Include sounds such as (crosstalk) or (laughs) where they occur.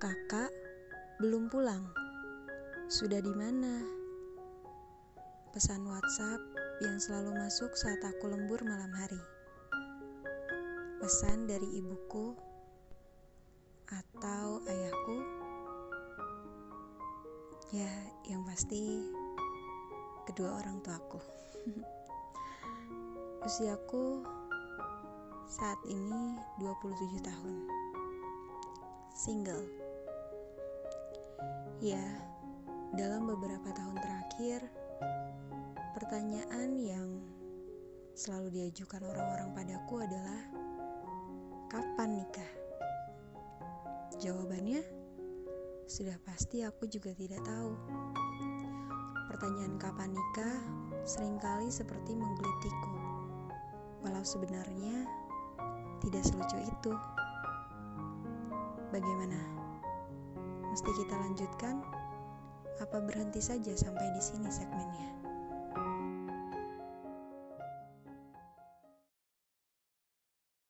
Kakak belum pulang. Sudah di mana? Pesan WhatsApp yang selalu masuk saat aku lembur malam hari. Pesan dari ibuku atau ayahku. Ya, yang pasti kedua orang tuaku. (laughs) Usiaku saat ini 27 tahun. Single. Ya, dalam beberapa tahun terakhir, pertanyaan yang selalu diajukan orang-orang padaku adalah kapan nikah? Jawabannya sudah pasti aku juga tidak tahu. Pertanyaan kapan nikah sering kali seperti menggelitiku. Walau sebenarnya tidak selucu itu. Bagaimana? Mesti kita lanjutkan? Apa berhenti saja sampai di sini segmennya?